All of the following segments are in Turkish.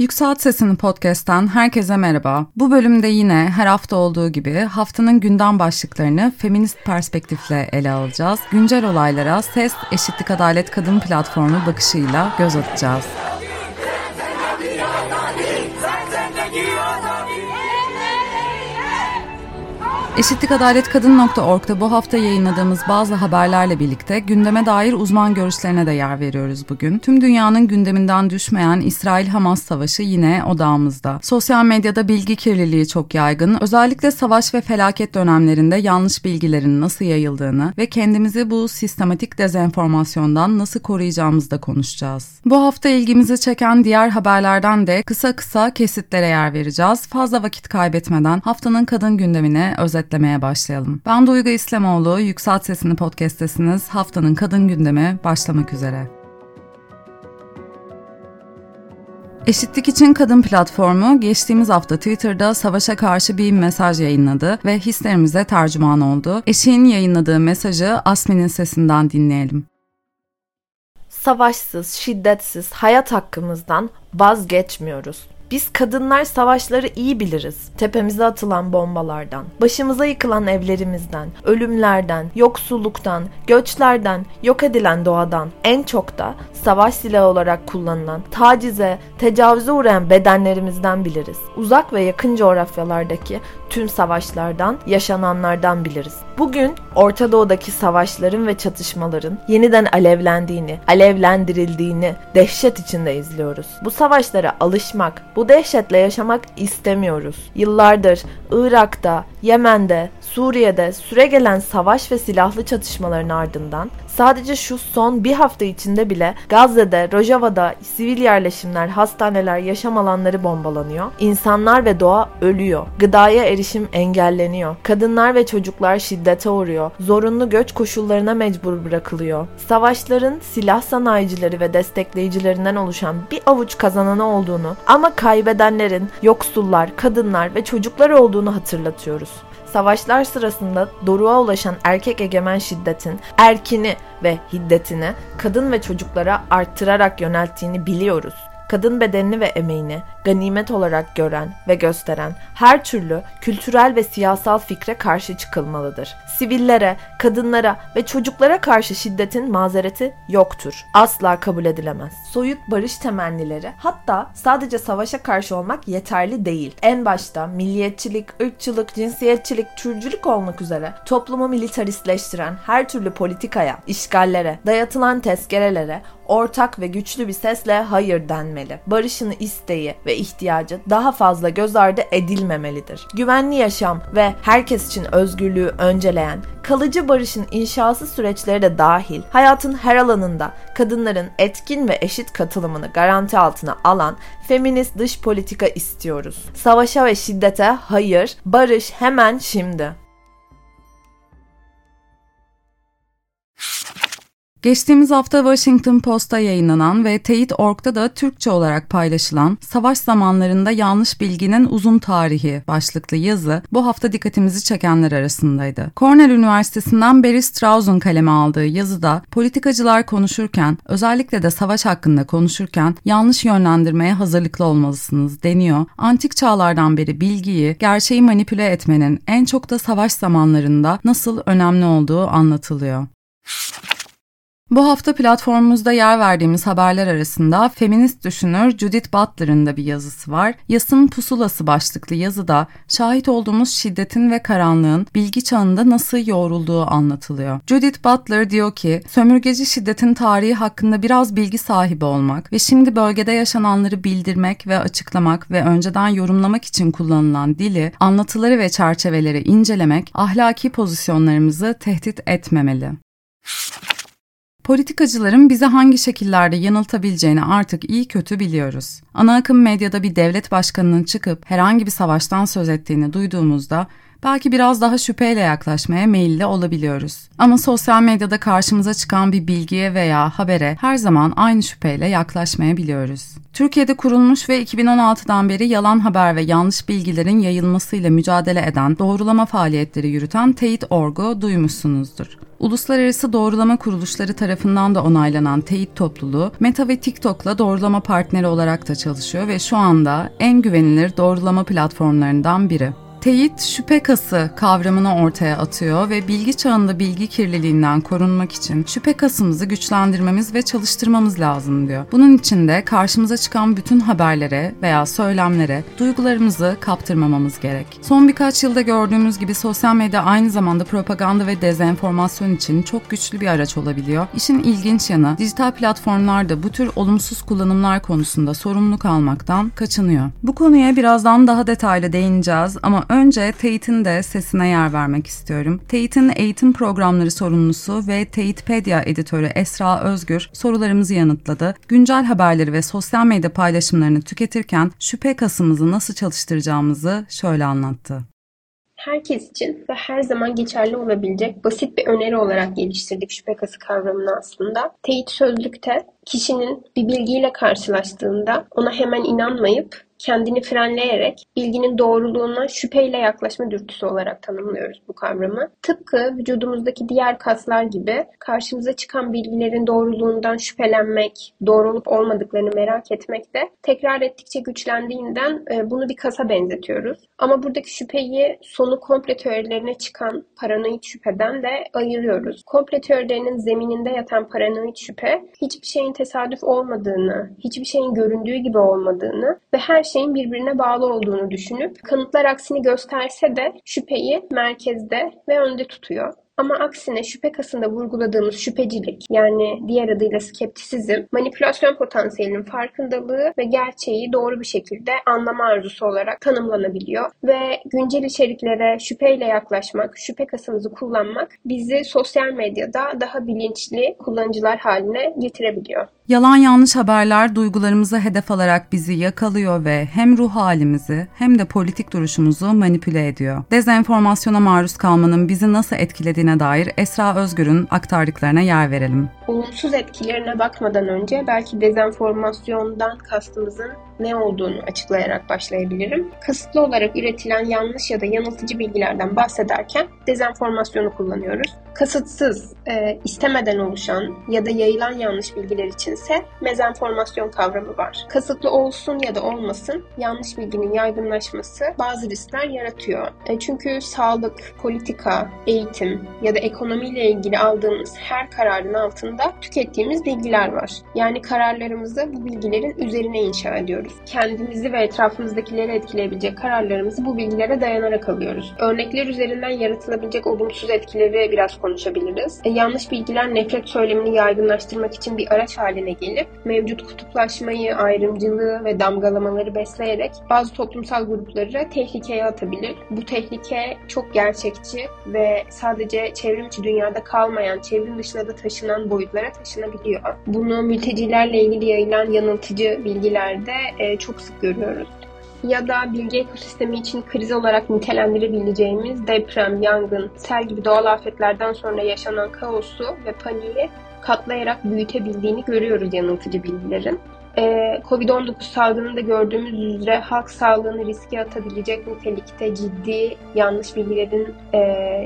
Yükselt Sesini Podcast'ten herkese merhaba. Bu bölümde yine her hafta olduğu gibi haftanın gündem başlıklarını feminist perspektifle ele alacağız. Güncel olaylara Ses Eşitlik Adalet Kadın Platformu bakışıyla göz atacağız. Eşitlikadaletkadın.org'da bu hafta yayınladığımız bazı haberlerle birlikte gündeme dair uzman görüşlerine de yer veriyoruz bugün. Tüm dünyanın gündeminden düşmeyen İsrail-Hamas savaşı yine odağımızda. Sosyal medyada bilgi kirliliği çok yaygın. Özellikle savaş ve felaket dönemlerinde yanlış bilgilerin nasıl yayıldığını ve kendimizi bu sistematik dezenformasyondan nasıl koruyacağımızı da konuşacağız. Bu hafta ilgimizi çeken diğer haberlerden de kısa kısa kesitlere yer vereceğiz. Fazla vakit kaybetmeden haftanın kadın gündemine özel özetlemeye başlayalım. Ben Duygu İslamoğlu, Yükselt Sesini podcast'tesiniz. Haftanın kadın gündemi başlamak üzere. Eşitlik İçin Kadın platformu geçtiğimiz hafta Twitter'da savaşa karşı bir mesaj yayınladı ve hislerimize tercüman oldu. Eşiğin yayınladığı mesajı Asmin'in sesinden dinleyelim. Savaşsız, şiddetsiz hayat hakkımızdan vazgeçmiyoruz. Biz kadınlar savaşları iyi biliriz. Tepemize atılan bombalardan, başımıza yıkılan evlerimizden, ölümlerden, yoksulluktan, göçlerden, yok edilen doğadan, en çok da savaş silahı olarak kullanılan, tacize, tecavüze uğrayan bedenlerimizden biliriz. Uzak ve yakın coğrafyalardaki tüm savaşlardan, yaşananlardan biliriz. Bugün Orta Doğu'daki savaşların ve çatışmaların yeniden alevlendiğini, alevlendirildiğini dehşet içinde izliyoruz. Bu savaşlara alışmak, bu dehşetle yaşamak istemiyoruz. Yıllardır Irak'ta, Yemen'de, Suriye'de süre gelen savaş ve silahlı çatışmaların ardından sadece şu son bir hafta içinde bile Gazze'de, Rojava'da sivil yerleşimler, hastaneler, yaşam alanları bombalanıyor. İnsanlar ve doğa ölüyor. Gıdaya erişim engelleniyor. Kadınlar ve çocuklar şiddete uğruyor. Zorunlu göç koşullarına mecbur bırakılıyor. Savaşların silah sanayicileri ve destekleyicilerinden oluşan bir avuç kazananı olduğunu ama kaybedenlerin yoksullar, kadınlar ve çocuklar olduğunu hatırlatıyoruz. Savaşlar sırasında doruğa ulaşan erkek egemen şiddetin erkini ve hiddetini kadın ve çocuklara arttırarak yönelttiğini biliyoruz kadın bedenini ve emeğini ganimet olarak gören ve gösteren her türlü kültürel ve siyasal fikre karşı çıkılmalıdır. Sivillere, kadınlara ve çocuklara karşı şiddetin mazereti yoktur. Asla kabul edilemez. Soyut barış temennileri hatta sadece savaşa karşı olmak yeterli değil. En başta milliyetçilik, ırkçılık, cinsiyetçilik, türcülük olmak üzere toplumu militaristleştiren her türlü politikaya, işgallere, dayatılan tezkerelere ortak ve güçlü bir sesle hayır denmeli. Barışın isteği ve ihtiyacı daha fazla göz ardı edilmemelidir. Güvenli yaşam ve herkes için özgürlüğü önceleyen, kalıcı barışın inşası süreçleri de dahil, hayatın her alanında kadınların etkin ve eşit katılımını garanti altına alan feminist dış politika istiyoruz. Savaşa ve şiddete hayır, barış hemen şimdi. Geçtiğimiz hafta Washington Post'ta yayınlanan ve Teyit.org'da da Türkçe olarak paylaşılan Savaş Zamanlarında Yanlış Bilginin Uzun Tarihi başlıklı yazı bu hafta dikkatimizi çekenler arasındaydı. Cornell Üniversitesi'nden Barry Strauss'un kaleme aldığı yazıda politikacılar konuşurken özellikle de savaş hakkında konuşurken yanlış yönlendirmeye hazırlıklı olmalısınız deniyor. Antik çağlardan beri bilgiyi, gerçeği manipüle etmenin en çok da savaş zamanlarında nasıl önemli olduğu anlatılıyor. Bu hafta platformumuzda yer verdiğimiz haberler arasında feminist düşünür Judith Butler'ın da bir yazısı var. Yasın Pusulası başlıklı yazıda şahit olduğumuz şiddetin ve karanlığın bilgi çağında nasıl yoğrulduğu anlatılıyor. Judith Butler diyor ki, sömürgeci şiddetin tarihi hakkında biraz bilgi sahibi olmak ve şimdi bölgede yaşananları bildirmek ve açıklamak ve önceden yorumlamak için kullanılan dili, anlatıları ve çerçeveleri incelemek ahlaki pozisyonlarımızı tehdit etmemeli. Politikacıların bizi hangi şekillerde yanıltabileceğini artık iyi kötü biliyoruz. Ana akım medyada bir devlet başkanının çıkıp herhangi bir savaştan söz ettiğini duyduğumuzda belki biraz daha şüpheyle yaklaşmaya meyilli olabiliyoruz. Ama sosyal medyada karşımıza çıkan bir bilgiye veya habere her zaman aynı şüpheyle yaklaşmayabiliyoruz. Türkiye'de kurulmuş ve 2016'dan beri yalan haber ve yanlış bilgilerin yayılmasıyla mücadele eden doğrulama faaliyetleri yürüten Teyit Orgu duymuşsunuzdur. Uluslararası doğrulama kuruluşları tarafından da onaylanan teyit topluluğu Meta ve TikTok'la doğrulama partneri olarak da çalışıyor ve şu anda en güvenilir doğrulama platformlarından biri. Teyit şüphe kası kavramını ortaya atıyor ve bilgi çağında bilgi kirliliğinden korunmak için şüphe kasımızı güçlendirmemiz ve çalıştırmamız lazım diyor. Bunun için de karşımıza çıkan bütün haberlere veya söylemlere duygularımızı kaptırmamamız gerek. Son birkaç yılda gördüğümüz gibi sosyal medya aynı zamanda propaganda ve dezenformasyon için çok güçlü bir araç olabiliyor. İşin ilginç yanı dijital platformlarda bu tür olumsuz kullanımlar konusunda sorumluluk almaktan kaçınıyor. Bu konuya birazdan daha detaylı değineceğiz ama önce Teyit'in de sesine yer vermek istiyorum. Teyit'in eğitim programları sorumlusu ve Teyitpedia editörü Esra Özgür sorularımızı yanıtladı. Güncel haberleri ve sosyal medya paylaşımlarını tüketirken şüphe kasımızı nasıl çalıştıracağımızı şöyle anlattı herkes için ve her zaman geçerli olabilecek basit bir öneri olarak geliştirdik şüphe kası kavramını aslında. Teyit sözlükte kişinin bir bilgiyle karşılaştığında ona hemen inanmayıp kendini frenleyerek bilginin doğruluğuna şüpheyle yaklaşma dürtüsü olarak tanımlıyoruz bu kavramı. Tıpkı vücudumuzdaki diğer kaslar gibi karşımıza çıkan bilgilerin doğruluğundan şüphelenmek, doğru olup olmadıklarını merak etmek de tekrar ettikçe güçlendiğinden e, bunu bir kasa benzetiyoruz. Ama buradaki şüpheyi sonu komple teorilerine çıkan paranoid şüpheden de ayırıyoruz. Komple teorilerinin zemininde yatan paranoid şüphe hiçbir şeyin tesadüf olmadığını, hiçbir şeyin göründüğü gibi olmadığını ve her şeyin birbirine bağlı olduğunu düşünüp kanıtlar aksini gösterse de şüpheyi merkezde ve önde tutuyor. Ama aksine şüphe kasında vurguladığımız şüphecilik yani diğer adıyla skeptisizm, manipülasyon potansiyelinin farkındalığı ve gerçeği doğru bir şekilde anlama arzusu olarak tanımlanabiliyor. Ve güncel içeriklere şüpheyle yaklaşmak, şüphe kasımızı kullanmak bizi sosyal medyada daha bilinçli kullanıcılar haline getirebiliyor. Yalan yanlış haberler duygularımızı hedef alarak bizi yakalıyor ve hem ruh halimizi hem de politik duruşumuzu manipüle ediyor. Dezenformasyona maruz kalmanın bizi nasıl etkilediğine dair Esra Özgür'ün aktardıklarına yer verelim. Olumsuz etkilerine bakmadan önce belki dezenformasyondan kastımızın ne olduğunu açıklayarak başlayabilirim. Kasıtlı olarak üretilen yanlış ya da yanıltıcı bilgilerden bahsederken dezenformasyonu kullanıyoruz. Kasıtsız, e, istemeden oluşan ya da yayılan yanlış bilgiler içinse mezenformasyon kavramı var. Kasıtlı olsun ya da olmasın yanlış bilginin yaygınlaşması bazı riskler yaratıyor. E, çünkü sağlık, politika, eğitim ya da ekonomiyle ilgili aldığımız her kararın altında tükettiğimiz bilgiler var. Yani kararlarımızı bu bilgilerin üzerine inşa ediyoruz. Kendimizi ve etrafımızdakileri etkileyebilecek kararlarımızı bu bilgilere dayanarak alıyoruz. Örnekler üzerinden yaratılabilecek olumsuz etkileri biraz konuşabiliriz. E, yanlış bilgiler nefret söylemini yaygınlaştırmak için bir araç haline gelip mevcut kutuplaşmayı, ayrımcılığı ve damgalamaları besleyerek bazı toplumsal grupları tehlikeye atabilir. Bu tehlike çok gerçekçi ve sadece çevrim içi dünyada kalmayan, çevrim dışına da taşınan boyutlara taşınabiliyor. Bunu mültecilerle ilgili yayılan yanıltıcı bilgilerde e, çok sık görüyoruz ya da bilgi ekosistemi için kriz olarak nitelendirebileceğimiz deprem, yangın, sel gibi doğal afetlerden sonra yaşanan kaosu ve paniği katlayarak büyütebildiğini görüyoruz yanıltıcı bilgilerin. Ee, Covid-19 salgınında gördüğümüz üzere halk sağlığını riske atabilecek nitelikte ciddi yanlış bilgilerin e,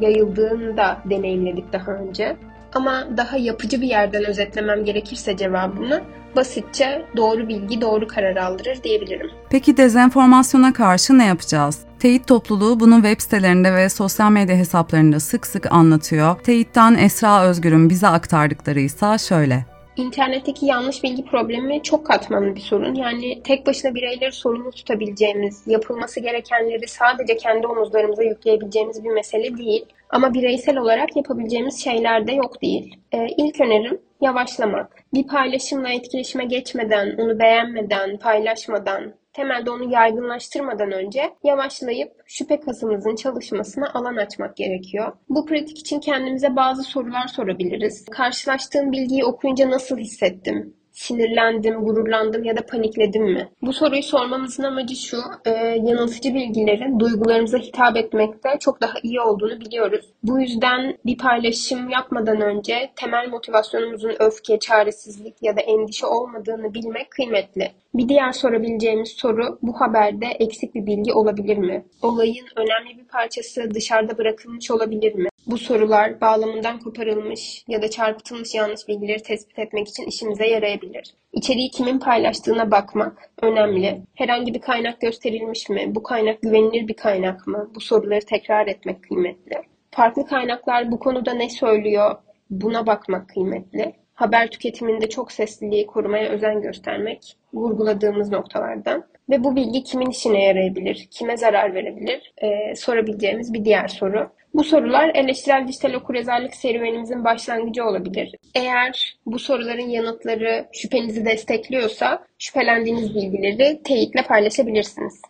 yayıldığını da deneyimledik daha önce. Ama daha yapıcı bir yerden özetlemem gerekirse cevabımı basitçe doğru bilgi doğru karar aldırır diyebilirim. Peki dezenformasyona karşı ne yapacağız? Teyit topluluğu bunu web sitelerinde ve sosyal medya hesaplarında sık sık anlatıyor. Teyit'ten Esra Özgür'ün bize aktardıkları ise şöyle. İnternetteki yanlış bilgi problemi çok katmanlı bir sorun. Yani tek başına bireyleri sorumlu tutabileceğimiz, yapılması gerekenleri sadece kendi omuzlarımıza yükleyebileceğimiz bir mesele değil. Ama bireysel olarak yapabileceğimiz şeyler de yok değil. Ee, ilk önerim yavaşlamak. Bir paylaşımla etkileşime geçmeden, onu beğenmeden, paylaşmadan, temelde onu yaygınlaştırmadan önce yavaşlayıp şüphe kasımızın çalışmasına alan açmak gerekiyor. Bu pratik için kendimize bazı sorular sorabiliriz. Karşılaştığım bilgiyi okuyunca nasıl hissettim? Sinirlendim, gururlandım ya da panikledim mi? Bu soruyu sormamızın amacı şu, e, yanıltıcı bilgilerin duygularımıza hitap etmekte çok daha iyi olduğunu biliyoruz. Bu yüzden bir paylaşım yapmadan önce temel motivasyonumuzun öfke, çaresizlik ya da endişe olmadığını bilmek kıymetli. Bir diğer sorabileceğimiz soru bu haberde eksik bir bilgi olabilir mi? Olayın önemli bir parçası dışarıda bırakılmış olabilir mi? Bu sorular bağlamından koparılmış ya da çarpıtılmış yanlış bilgileri tespit etmek için işimize yarayabilir. İçeriği kimin paylaştığına bakmak önemli. Herhangi bir kaynak gösterilmiş mi? Bu kaynak güvenilir bir kaynak mı? Bu soruları tekrar etmek kıymetli. Farklı kaynaklar bu konuda ne söylüyor? Buna bakmak kıymetli. Haber tüketiminde çok sesliliği korumaya özen göstermek vurguladığımız noktalardan. Ve bu bilgi kimin işine yarayabilir, kime zarar verebilir ee, sorabileceğimiz bir diğer soru. Bu sorular eleştirel dijital okuryazarlık serüvenimizin başlangıcı olabilir. Eğer bu soruların yanıtları şüphenizi destekliyorsa şüphelendiğiniz bilgileri teyitle paylaşabilirsiniz.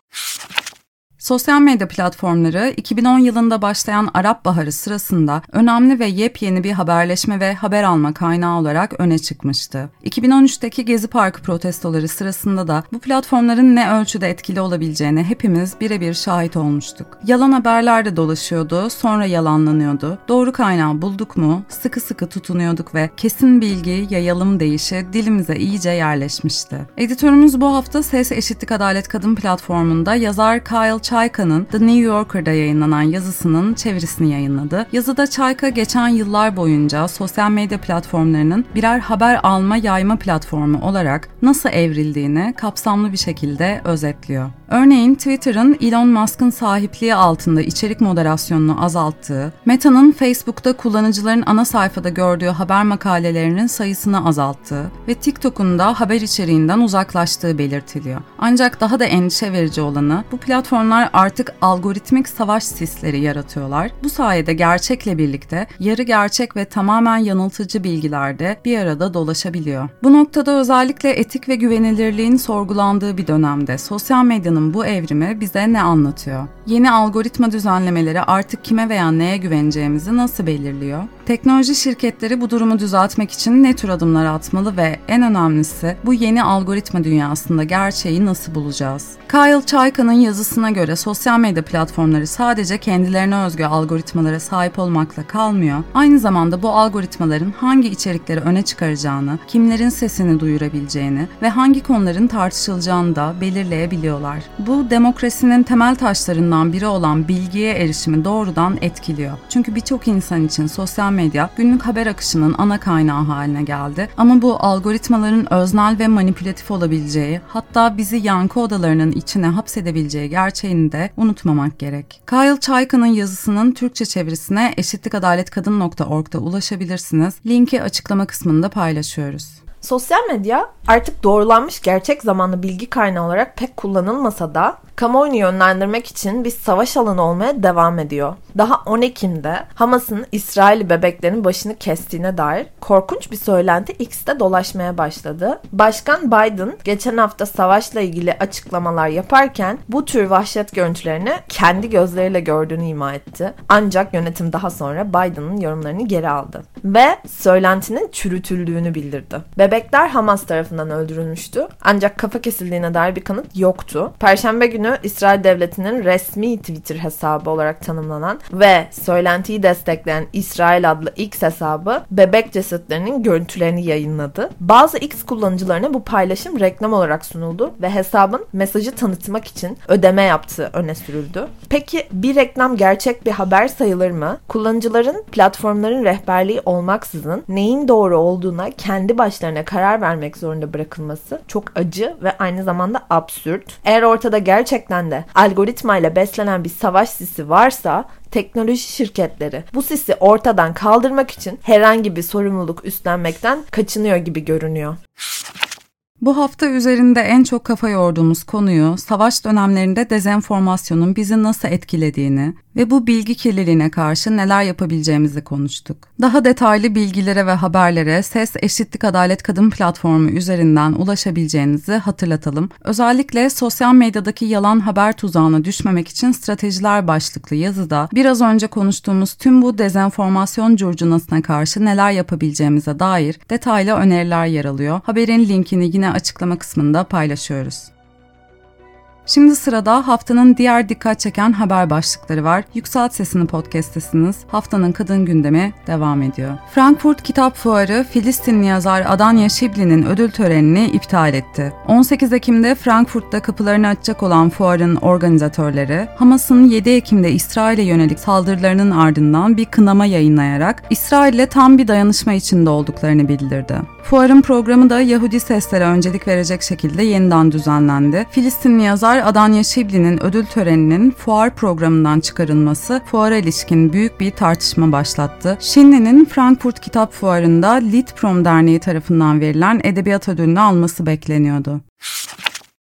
Sosyal medya platformları 2010 yılında başlayan Arap Baharı sırasında önemli ve yepyeni bir haberleşme ve haber alma kaynağı olarak öne çıkmıştı. 2013'teki Gezi Parkı protestoları sırasında da bu platformların ne ölçüde etkili olabileceğine hepimiz birebir şahit olmuştuk. Yalan haberler de dolaşıyordu, sonra yalanlanıyordu. Doğru kaynağı bulduk mu, sıkı sıkı tutunuyorduk ve kesin bilgi, yayalım deyişi dilimize iyice yerleşmişti. Editörümüz bu hafta Ses Eşitlik Adalet Kadın platformunda yazar Kyle Çayka'nın The New Yorker'da yayınlanan yazısının çevirisini yayınladı. Yazıda Çayka geçen yıllar boyunca sosyal medya platformlarının birer haber alma yayma platformu olarak nasıl evrildiğini kapsamlı bir şekilde özetliyor. Örneğin Twitter'ın Elon Musk'ın sahipliği altında içerik moderasyonunu azalttığı, Meta'nın Facebook'ta kullanıcıların ana sayfada gördüğü haber makalelerinin sayısını azalttığı ve TikTok'un da haber içeriğinden uzaklaştığı belirtiliyor. Ancak daha da endişe verici olanı bu platformlar artık algoritmik savaş sisleri yaratıyorlar. Bu sayede gerçekle birlikte yarı gerçek ve tamamen yanıltıcı bilgiler de bir arada dolaşabiliyor. Bu noktada özellikle etik ve güvenilirliğin sorgulandığı bir dönemde sosyal medyanın medyanın bu evrimi bize ne anlatıyor? Yeni algoritma düzenlemeleri artık kime veya neye güveneceğimizi nasıl belirliyor? Teknoloji şirketleri bu durumu düzeltmek için ne tür adımlar atmalı ve en önemlisi bu yeni algoritma dünyasında gerçeği nasıl bulacağız? Kyle Chayka'nın yazısına göre sosyal medya platformları sadece kendilerine özgü algoritmalara sahip olmakla kalmıyor. Aynı zamanda bu algoritmaların hangi içerikleri öne çıkaracağını, kimlerin sesini duyurabileceğini ve hangi konuların tartışılacağını da belirleyebiliyorlar. Bu demokrasinin temel taşlarından biri olan bilgiye erişimi doğrudan etkiliyor. Çünkü birçok insan için sosyal medya günlük haber akışının ana kaynağı haline geldi. Ama bu algoritmaların öznel ve manipülatif olabileceği, hatta bizi yankı odalarının içine hapsedebileceği gerçeğini de unutmamak gerek. Kyle Chayka'nın yazısının Türkçe çevirisine eşitlikadaletkadın.org'da ulaşabilirsiniz. Linki açıklama kısmında paylaşıyoruz. Sosyal medya artık doğrulanmış gerçek zamanlı bilgi kaynağı olarak pek kullanılmasa da kamuoyunu yönlendirmek için bir savaş alanı olmaya devam ediyor. Daha 10 Ekim'de Hamas'ın İsrail bebeklerin başını kestiğine dair korkunç bir söylenti X'te dolaşmaya başladı. Başkan Biden geçen hafta savaşla ilgili açıklamalar yaparken bu tür vahşet görüntülerini kendi gözleriyle gördüğünü ima etti. Ancak yönetim daha sonra Biden'ın yorumlarını geri aldı ve söylentinin çürütüldüğünü bildirdi. Bebekler Hamas tarafından öldürülmüştü ancak kafa kesildiğine dair bir kanıt yoktu. Perşembe günü İsrail Devleti'nin resmi Twitter hesabı olarak tanımlanan ve söylentiyi destekleyen İsrail adlı X hesabı bebek cesetlerinin görüntülerini yayınladı. Bazı X kullanıcılarına bu paylaşım reklam olarak sunuldu ve hesabın mesajı tanıtmak için ödeme yaptığı öne sürüldü. Peki bir reklam gerçek bir haber sayılır mı? Kullanıcıların platformların rehberliği olmaksızın neyin doğru olduğuna kendi başlarına karar vermek zorunda bırakılması çok acı ve aynı zamanda absürt. Eğer ortada gerçek gerçekten de algoritma ile beslenen bir savaş sisi varsa teknoloji şirketleri bu sisi ortadan kaldırmak için herhangi bir sorumluluk üstlenmekten kaçınıyor gibi görünüyor. Bu hafta üzerinde en çok kafa yorduğumuz konuyu savaş dönemlerinde dezenformasyonun bizi nasıl etkilediğini ve bu bilgi kirliliğine karşı neler yapabileceğimizi konuştuk. Daha detaylı bilgilere ve haberlere Ses Eşitlik Adalet Kadın platformu üzerinden ulaşabileceğinizi hatırlatalım. Özellikle sosyal medyadaki yalan haber tuzağına düşmemek için stratejiler başlıklı yazıda biraz önce konuştuğumuz tüm bu dezenformasyon curcunasına karşı neler yapabileceğimize dair detaylı öneriler yer alıyor. Haberin linkini yine açıklama kısmında paylaşıyoruz. Şimdi sırada haftanın diğer dikkat çeken haber başlıkları var. Yükselt Sesini podcast'tesiniz. Haftanın kadın gündemi devam ediyor. Frankfurt Kitap Fuarı Filistinli yazar Adanya Şibli'nin ödül törenini iptal etti. 18 Ekim'de Frankfurt'ta kapılarını açacak olan fuarın organizatörleri, Hamas'ın 7 Ekim'de İsrail'e yönelik saldırılarının ardından bir kınama yayınlayarak İsrail'le tam bir dayanışma içinde olduklarını bildirdi. Fuarın programı da Yahudi seslere öncelik verecek şekilde yeniden düzenlendi. Filistinli yazar Adanya Şibli'nin ödül töreninin fuar programından çıkarılması fuara ilişkin büyük bir tartışma başlattı. Şinli'nin Frankfurt Kitap Fuarı'nda Litprom Derneği tarafından verilen edebiyat ödülünü alması bekleniyordu.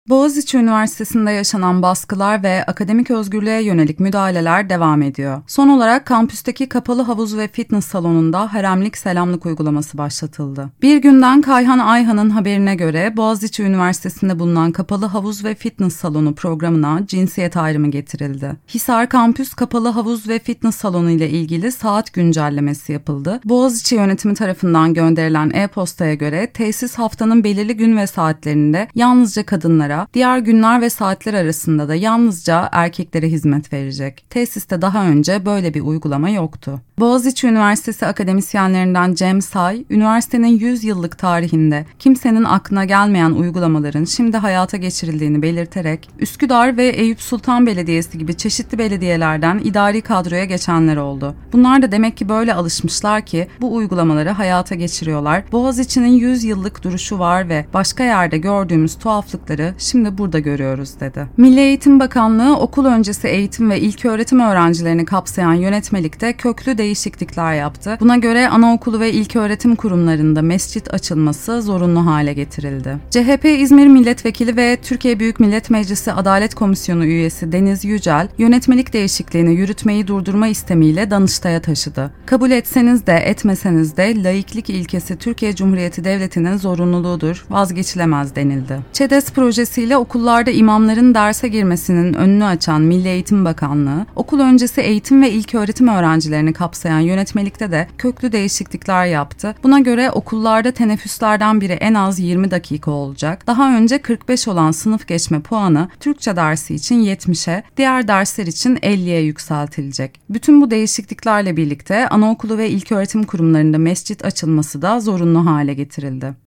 Boğaziçi Üniversitesi'nde yaşanan baskılar ve akademik özgürlüğe yönelik müdahaleler devam ediyor. Son olarak kampüsteki kapalı havuz ve fitness salonunda haremlik selamlık uygulaması başlatıldı. Bir günden Kayhan Ayhan'ın haberine göre Boğaziçi Üniversitesi'nde bulunan kapalı havuz ve fitness salonu programına cinsiyet ayrımı getirildi. Hisar Kampüs kapalı havuz ve fitness salonu ile ilgili saat güncellemesi yapıldı. Boğaziçi yönetimi tarafından gönderilen e-postaya göre tesis haftanın belirli gün ve saatlerinde yalnızca kadınlara kadınlara, diğer günler ve saatler arasında da yalnızca erkeklere hizmet verecek. Tesiste daha önce böyle bir uygulama yoktu. Boğaziçi Üniversitesi akademisyenlerinden Cem Say, üniversitenin 100 yıllık tarihinde kimsenin aklına gelmeyen uygulamaların şimdi hayata geçirildiğini belirterek, Üsküdar ve Eyüp Sultan Belediyesi gibi çeşitli belediyelerden idari kadroya geçenler oldu. Bunlar da demek ki böyle alışmışlar ki bu uygulamaları hayata geçiriyorlar. Boğaziçi'nin 100 yıllık duruşu var ve başka yerde gördüğümüz tuhaflıkları şimdi burada görüyoruz dedi. Milli Eğitim Bakanlığı okul öncesi eğitim ve ilköğretim öğrencilerini kapsayan yönetmelikte köklü değişiklikler yaptı. Buna göre anaokulu ve ilköğretim kurumlarında mescit açılması zorunlu hale getirildi. CHP İzmir Milletvekili ve Türkiye Büyük Millet Meclisi Adalet Komisyonu üyesi Deniz Yücel, yönetmelik değişikliğini yürütmeyi durdurma istemiyle Danıştay'a taşıdı. Kabul etseniz de etmeseniz de laiklik ilkesi Türkiye Cumhuriyeti Devleti'nin zorunluluğudur, vazgeçilemez denildi. ÇEDES projesi Dolayısıyla okullarda imamların derse girmesinin önünü açan Milli Eğitim Bakanlığı, okul öncesi eğitim ve ilköğretim öğrencilerini kapsayan yönetmelikte de köklü değişiklikler yaptı. Buna göre okullarda teneffüslerden biri en az 20 dakika olacak. Daha önce 45 olan sınıf geçme puanı Türkçe dersi için 70'e, diğer dersler için 50'ye yükseltilecek. Bütün bu değişikliklerle birlikte anaokulu ve ilköğretim kurumlarında mescit açılması da zorunlu hale getirildi.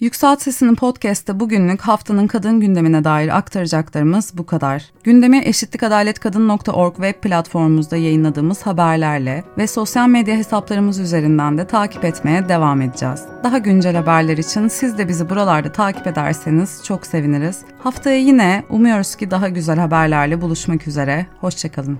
Yükselt Sesi'nin podcast'te bugünlük haftanın kadın gündemine dair aktaracaklarımız bu kadar. Gündemi eşitlikadaletkadın.org web platformumuzda yayınladığımız haberlerle ve sosyal medya hesaplarımız üzerinden de takip etmeye devam edeceğiz. Daha güncel haberler için siz de bizi buralarda takip ederseniz çok seviniriz. Haftaya yine umuyoruz ki daha güzel haberlerle buluşmak üzere. Hoşçakalın.